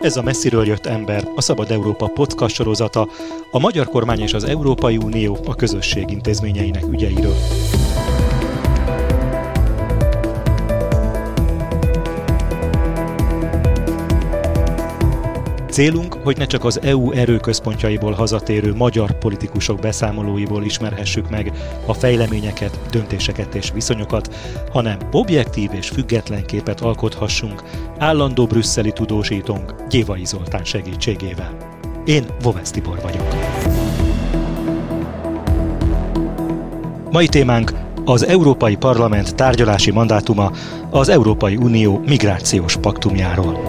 Ez a messziről jött ember, a Szabad Európa podcast sorozata, a magyar kormány és az Európai Unió a közösség intézményeinek ügyeiről. Célunk, hogy ne csak az EU erőközpontjaiból hazatérő magyar politikusok beszámolóiból ismerhessük meg a fejleményeket, döntéseket és viszonyokat, hanem objektív és független képet alkothassunk állandó brüsszeli tudósítónk Gyévai Zoltán segítségével. Én Vovesz Tibor vagyok. Mai témánk az Európai Parlament tárgyalási mandátuma az Európai Unió migrációs paktumjáról.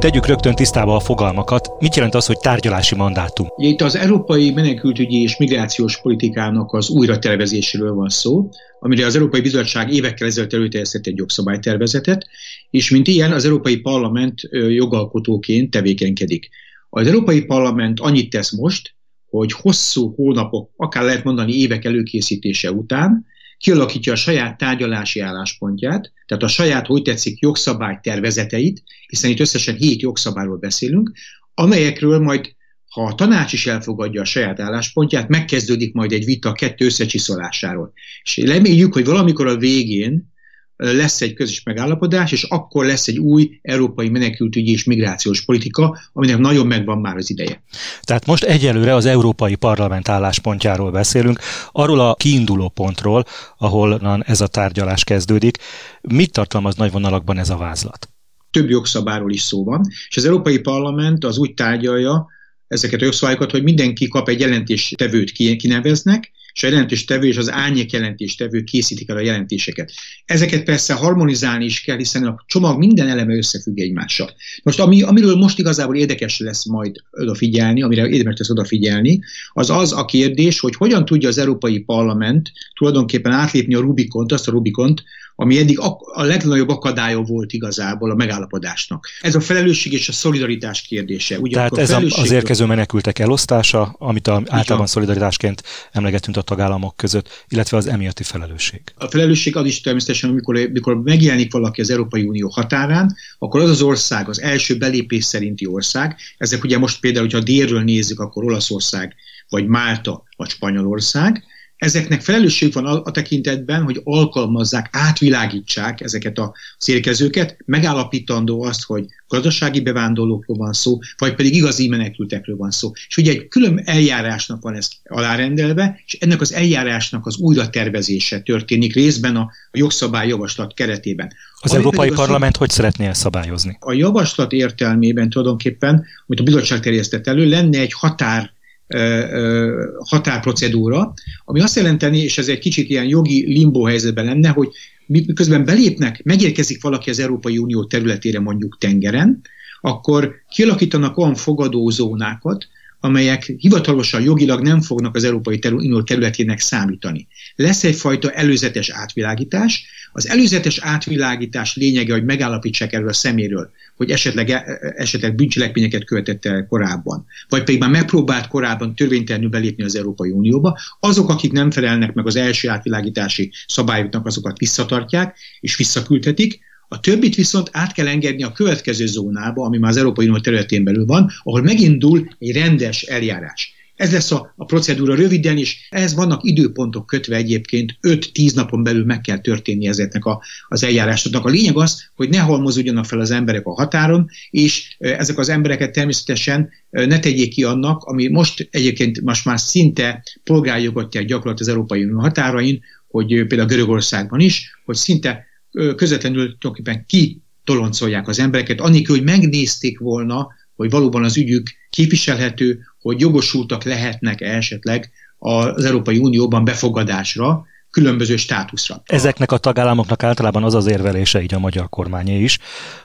Tegyük rögtön tisztába a fogalmakat. Mit jelent az, hogy tárgyalási mandátum? Itt az európai menekültügyi és migrációs politikának az újratervezéséről van szó, amire az Európai Bizottság évekkel ezelőtt előterjesztett egy jogszabálytervezetet, és mint ilyen az Európai Parlament jogalkotóként tevékenykedik. Az Európai Parlament annyit tesz most, hogy hosszú hónapok, akár lehet mondani évek előkészítése után kialakítja a saját tárgyalási álláspontját, tehát a saját, hogy tetszik, jogszabály tervezeteit, hiszen itt összesen hét jogszabályról beszélünk, amelyekről majd, ha a tanács is elfogadja a saját álláspontját, megkezdődik majd egy vita kettő összecsiszolásáról. És reméljük, hogy valamikor a végén lesz egy közös megállapodás, és akkor lesz egy új európai menekültügyi és migrációs politika, aminek nagyon megvan már az ideje. Tehát most egyelőre az Európai Parlament álláspontjáról beszélünk, arról a kiinduló pontról, ahol ez a tárgyalás kezdődik. Mit tartalmaz nagy vonalakban ez a vázlat? Több jogszabáról is szó van, és az Európai Parlament az úgy tárgyalja ezeket a jogszabályokat, hogy mindenki kap egy jelentéstevőt kineveznek, és a jelentéstevő és az árnyék jelentéstevő készítik el a jelentéseket. Ezeket persze harmonizálni is kell, hiszen a csomag minden eleme összefügg egymással. Most ami, amiről most igazából érdekes lesz majd odafigyelni, amire érdemes lesz odafigyelni, az az a kérdés, hogy hogyan tudja az Európai Parlament tulajdonképpen átlépni a Rubikont, azt a Rubikont, ami eddig a legnagyobb akadálya volt igazából a megállapodásnak. Ez a felelősség és a szolidaritás kérdése. Ugye Tehát ez az érkező menekültek elosztása, amit a, általában szolidaritásként emlegetünk a tagállamok között, illetve az emiatti felelősség. A felelősség az is természetesen, amikor, amikor megjelenik valaki az Európai Unió határán, akkor az az ország, az első belépés szerinti ország, ezek ugye most például, hogyha délről nézzük, akkor Olaszország, vagy Málta, vagy Spanyolország, Ezeknek felelősség van a, a tekintetben, hogy alkalmazzák, átvilágítsák ezeket a érkezőket, megállapítandó azt, hogy gazdasági bevándorlókról van szó, vagy pedig igazi menekültekről van szó. És ugye egy külön eljárásnak van ez alárendelve, és ennek az eljárásnak az újratervezése történik részben a, a jogszabályjavaslat keretében. Az Ami Európai Parlament hogy szeretné ezt szabályozni? A javaslat értelmében tulajdonképpen, amit a bizottság terjesztett elő, lenne egy határ határprocedúra, ami azt jelenteni, és ez egy kicsit ilyen jogi limbo helyzetben lenne, hogy miközben belépnek, megérkezik valaki az Európai Unió területére mondjuk tengeren, akkor kialakítanak olyan fogadózónákat, amelyek hivatalosan jogilag nem fognak az Európai Unió területének számítani. Lesz egyfajta előzetes átvilágítás. Az előzetes átvilágítás lényege, hogy megállapítsák erről a szeméről, hogy esetleg, e, esetleg bűncselekményeket követett el korábban, vagy pedig már megpróbált korábban törvénytelenül belépni az Európai Unióba, azok, akik nem felelnek meg az első átvilágítási szabályoknak, azokat visszatartják és visszaküldhetik, a többit viszont át kell engedni a következő zónába, ami már az Európai Unió területén belül van, ahol megindul egy rendes eljárás. Ez lesz a, a procedúra röviden, és ehhez vannak időpontok kötve egyébként, 5-10 napon belül meg kell történni ezeknek a, az eljárásoknak. A lényeg az, hogy ne halmozódjanak fel az emberek a határon, és ezek az embereket természetesen ne tegyék ki annak, ami most egyébként most már szinte polgárjogot gyakorlat az Európai Unió határain, hogy például Görögországban is, hogy szinte közvetlenül tulajdonképpen ki toloncolják az embereket, annélkül, hogy megnézték volna, hogy valóban az ügyük képviselhető, hogy jogosultak lehetnek -e esetleg az Európai Unióban befogadásra, különböző státuszra. Ezeknek a tagállamoknak általában az az érvelése, így a magyar kormányé is,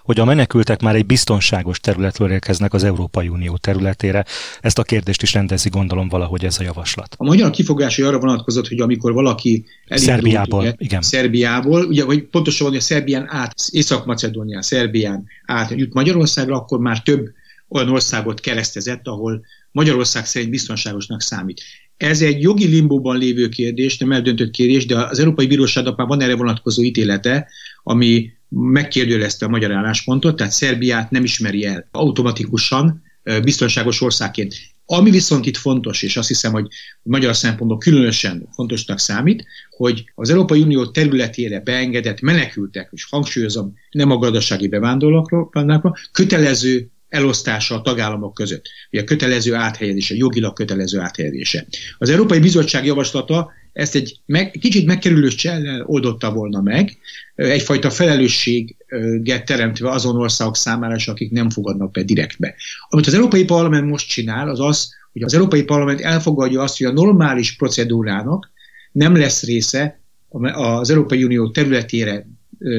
hogy a menekültek már egy biztonságos területről érkeznek az Európai Unió területére. Ezt a kérdést is rendezi, gondolom valahogy ez a javaslat. A magyar kifogás arra vonatkozott, hogy amikor valaki Szerbiából, ugye, igen. Szerbiából, ugye, hogy pontosan hogy a Szerbián át, Észak-Macedónián, Szerbián át jut Magyarországra, akkor már több olyan országot keresztezett, ahol Magyarország szerint biztonságosnak számít. Ez egy jogi limbóban lévő kérdés, nem eldöntött kérdés, de az Európai Bíróságnak már van erre vonatkozó ítélete, ami megkérdőjelezte a magyar álláspontot, tehát Szerbiát nem ismeri el automatikusan biztonságos országként. Ami viszont itt fontos, és azt hiszem, hogy magyar szempontból különösen fontosnak számít, hogy az Európai Unió területére beengedett menekültek, és hangsúlyozom, nem a gazdasági bevándorlókról, kötelező elosztása a tagállamok között, vagy a kötelező áthelyezése, jogilag kötelező áthelyezése. Az Európai Bizottság javaslata ezt egy meg, kicsit megkerülős csellel oldotta volna meg, egyfajta felelősséget teremtve azon országok számára, akik nem fogadnak be direktbe. Amit az Európai Parlament most csinál, az az, hogy az Európai Parlament elfogadja azt, hogy a normális procedúrának nem lesz része az Európai Unió területére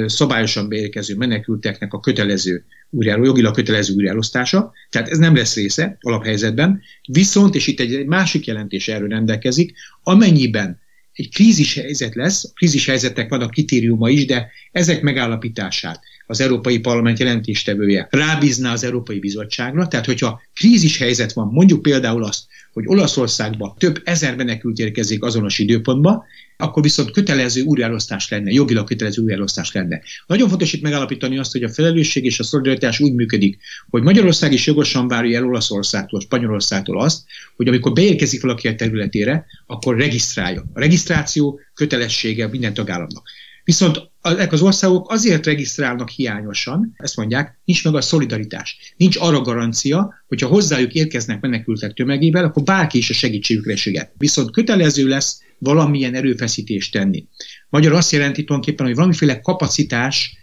szabályosan beérkező menekülteknek a kötelező újra, jogilag kötelező újraelosztása, tehát ez nem lesz része alaphelyzetben, viszont, és itt egy másik jelentés erről rendelkezik, amennyiben egy krízis helyzet lesz, a krízis helyzetek vannak kritériuma is, de ezek megállapítását az Európai Parlament jelentéstevője rábízná az Európai Bizottságra, tehát hogyha krízis helyzet van, mondjuk például azt, hogy Olaszországba több ezer menekült érkezik azonos időpontba, akkor viszont kötelező újraelosztás lenne, jogilag kötelező újraelosztás lenne. Nagyon fontos itt megállapítani azt, hogy a felelősség és a szolidaritás úgy működik, hogy Magyarország is jogosan várja el Olaszországtól, Spanyolországtól azt, hogy amikor beérkezik valaki a területére, akkor regisztrálja. A regisztráció kötelessége minden tagállamnak. Viszont ezek az országok azért regisztrálnak hiányosan, ezt mondják, nincs meg a szolidaritás. Nincs arra garancia, hogyha hozzájuk érkeznek menekültek tömegével, akkor bárki is a segítségükre süget. Viszont kötelező lesz valamilyen erőfeszítést tenni. Magyar azt jelenti tulajdonképpen, hogy valamiféle kapacitás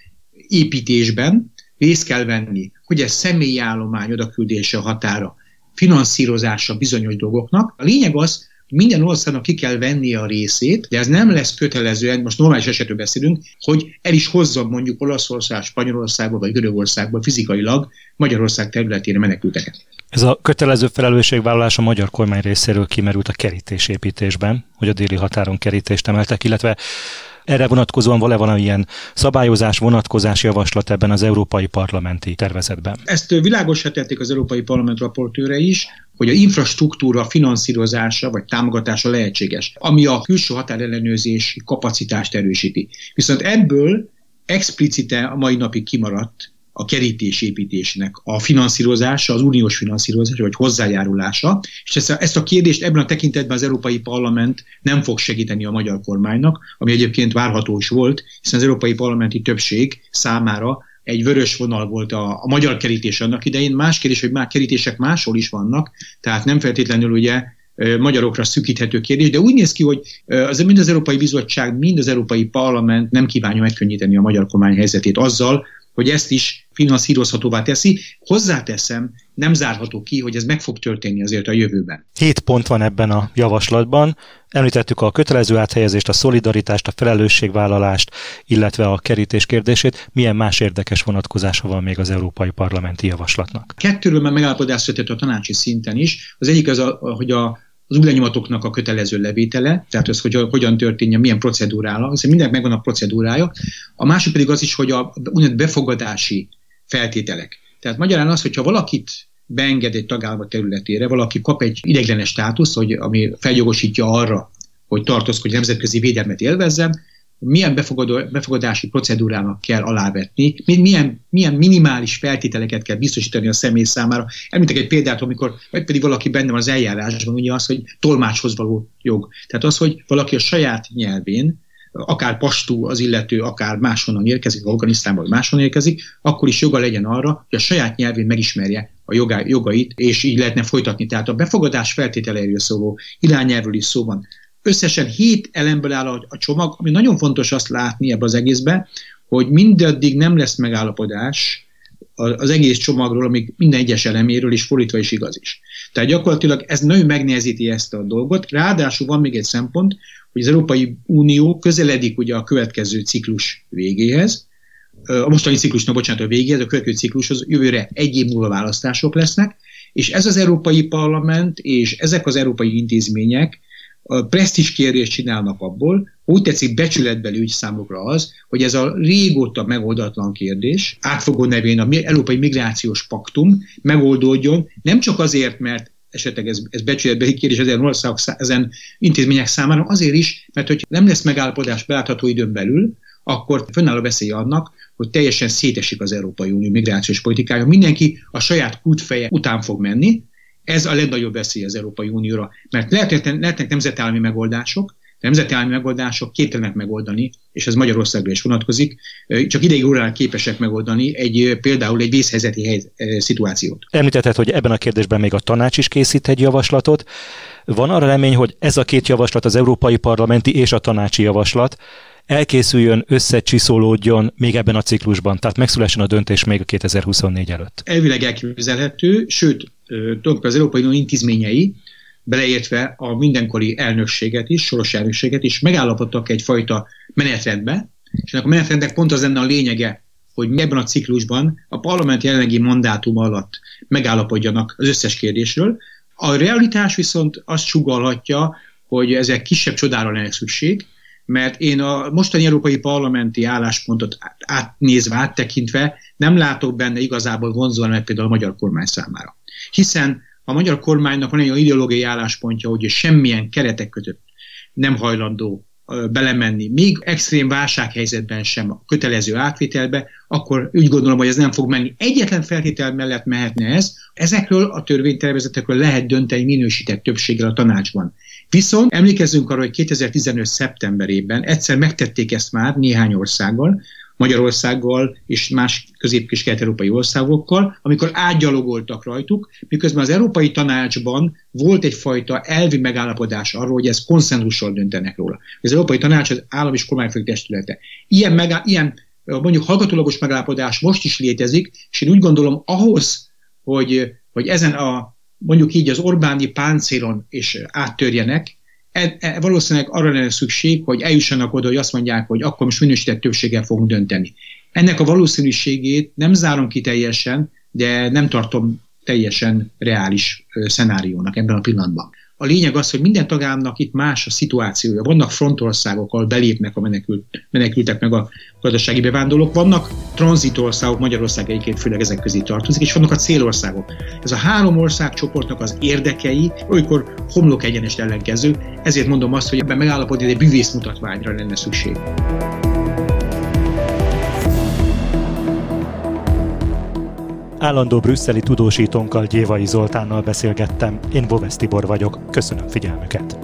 építésben részt kell venni, hogy ez személyi állomány odaküldése a határa, finanszírozása bizonyos dolgoknak. A lényeg az, minden országnak ki kell vennie a részét, de ez nem lesz kötelezően, most normális esetről beszélünk, hogy el is hozzon mondjuk Olaszország, Spanyolországba vagy Görögországba fizikailag Magyarország területére menekülteket. Ez a kötelező felelősségvállalás a magyar kormány részéről kimerült a kerítésépítésben, hogy a déli határon kerítést emeltek, illetve erre vonatkozóan van-e valamilyen szabályozás, vonatkozás javaslat ebben az Európai Parlamenti tervezetben? Ezt világosra tették az Európai Parlament raportőre is, hogy a infrastruktúra finanszírozása vagy támogatása lehetséges, ami a külső határellenőrzési kapacitást erősíti. Viszont ebből explicite a mai napig kimaradt a kerítésépítésnek a finanszírozása, az uniós finanszírozása, vagy hozzájárulása, és ezt a, ezt a kérdést ebben a tekintetben az Európai Parlament nem fog segíteni a magyar kormánynak, ami egyébként várható is volt, hiszen az Európai Parlamenti többség számára egy vörös vonal volt a, a magyar kerítés annak idején. Más kérdés, hogy már kerítések máshol is vannak, tehát nem feltétlenül ugye magyarokra szükíthető kérdés, de úgy néz ki, hogy az, mind az Európai Bizottság, mind az Európai Parlament nem kívánja megkönnyíteni a magyar kormány helyzetét azzal, hogy ezt is finanszírozhatóvá teszi. Hozzáteszem, nem zárható ki, hogy ez meg fog történni azért a jövőben. Hét pont van ebben a javaslatban. Említettük a kötelező áthelyezést, a szolidaritást, a felelősségvállalást, illetve a kerítés kérdését. Milyen más érdekes vonatkozása van még az Európai Parlamenti Javaslatnak? Kettőről már megállapodás született a tanácsi szinten is. Az egyik az, a, hogy a az új a kötelező levétele, tehát az, hogy hogyan történjen, milyen procedúrára, hiszen mindenek megvan a procedúrája. A másik pedig az is, hogy a úgynevezett befogadási feltételek. Tehát magyarán az, hogyha valakit beenged egy tagállam területére, valaki kap egy ideiglenes státuszt, hogy, ami feljogosítja arra, hogy tartózkodj nemzetközi védelmet élvezzen, milyen befogadó, befogadási procedúrának kell alávetni, milyen, milyen minimális feltételeket kell biztosítani a személy számára. Említek egy példát, amikor vagy pedig valaki benne van az eljárásban, ugye az, hogy tolmácshoz való jog. Tehát az, hogy valaki a saját nyelvén, akár pastú az illető, akár máshonnan érkezik, Afganisztánból máshonnan érkezik, akkor is joga legyen arra, hogy a saját nyelvén megismerje a jogá, jogait, és így lehetne folytatni. Tehát a befogadás feltételeiről szóló irányelvről is szó van. Összesen hét elemből áll a, csomag, ami nagyon fontos azt látni ebbe az egészbe, hogy mindaddig nem lesz megállapodás az egész csomagról, amíg minden egyes eleméről, és fordítva is igaz is. Tehát gyakorlatilag ez nagyon megnehezíti ezt a dolgot. Ráadásul van még egy szempont, hogy az Európai Unió közeledik ugye a következő ciklus végéhez, a mostani ciklusnak, bocsánat, a végéhez, a következő ciklushoz jövőre egy év múlva választások lesznek, és ez az Európai Parlament és ezek az európai intézmények presztis kérdést csinálnak abból, úgy tetszik becsületbeli ügy számukra az, hogy ez a régóta megoldatlan kérdés, átfogó nevén a Európai Migrációs Paktum megoldódjon, nem csak azért, mert esetleg ez, ez becsületbeli kérdés ezen országok, ezen intézmények számára, azért is, mert hogy nem lesz megállapodás belátható időn belül, akkor fönnáll a veszély annak, hogy teljesen szétesik az Európai Unió migrációs politikája. Mindenki a saját kútfeje után fog menni, ez a legnagyobb veszély az Európai Unióra, mert lehetnek, lehetnek nemzetállami megoldások, nemzetállami megoldások képtelenek megoldani, és ez Magyarországra is vonatkozik, csak ideig órán képesek megoldani egy például egy vészhelyzeti hely, szituációt. Említetted, hogy ebben a kérdésben még a tanács is készít egy javaslatot. Van arra remény, hogy ez a két javaslat, az Európai Parlamenti és a tanácsi javaslat elkészüljön, összecsiszolódjon még ebben a ciklusban, tehát megszülessen a döntés még a 2024 előtt? Elvileg elképzelhető, sőt, az Európai Unió intézményei, beleértve a mindenkori elnökséget is, soros elnökséget is, megállapodtak egyfajta menetrendbe, és ennek a menetrendnek pont az lenne a lényege, hogy ebben a ciklusban a parlament jelenlegi mandátum alatt megállapodjanak az összes kérdésről. A realitás viszont azt sugalhatja, hogy ezek kisebb csodára lenne szükség, mert én a mostani európai parlamenti álláspontot átnézve, áttekintve nem látok benne igazából vonzóan meg például a magyar kormány számára. Hiszen a magyar kormánynak van egy olyan ideológiai álláspontja, hogy semmilyen keretek között nem hajlandó belemenni, még extrém válsághelyzetben sem a kötelező átvételbe, akkor úgy gondolom, hogy ez nem fog menni. Egyetlen feltétel mellett mehetne ez, ezekről a törvénytervezetekről lehet dönteni minősített többséggel a tanácsban. Viszont emlékezzünk arra, hogy 2015. szeptemberében egyszer megtették ezt már néhány országgal, Magyarországgal és más közép- és kelet-európai országokkal, amikor átgyalogoltak rajtuk, miközben az Európai Tanácsban volt egyfajta elvi megállapodás arról, hogy ez konszenzussal döntenek róla. Az Európai Tanács az állam és kormányfők testülete. Ilyen, megá- ilyen mondjuk hallgatólagos megállapodás most is létezik, és én úgy gondolom ahhoz, hogy, hogy ezen a mondjuk így az Orbáni páncélon és áttörjenek, e, e, valószínűleg arra lenne szükség, hogy eljussanak oda, hogy azt mondják, hogy akkor most minősített többséggel fogunk dönteni. Ennek a valószínűségét nem zárom ki teljesen, de nem tartom teljesen reális szenáriónak ebben a pillanatban. A lényeg az, hogy minden tagállamnak itt más a szituációja. Vannak frontországok, ahol belépnek a menekült, menekültek meg a gazdasági bevándorlók, vannak tranzitországok, Magyarország egyébként főleg ezek közé tartozik, és vannak a célországok. Ez a három országcsoportnak az érdekei olykor homlok egyenest ellenkező, ezért mondom azt, hogy ebben megállapodni egy bűvész mutatványra lenne szükség. Állandó brüsszeli tudósítónkkal Gyévai Zoltánnal beszélgettem. Én Boves Tibor vagyok. Köszönöm figyelmüket.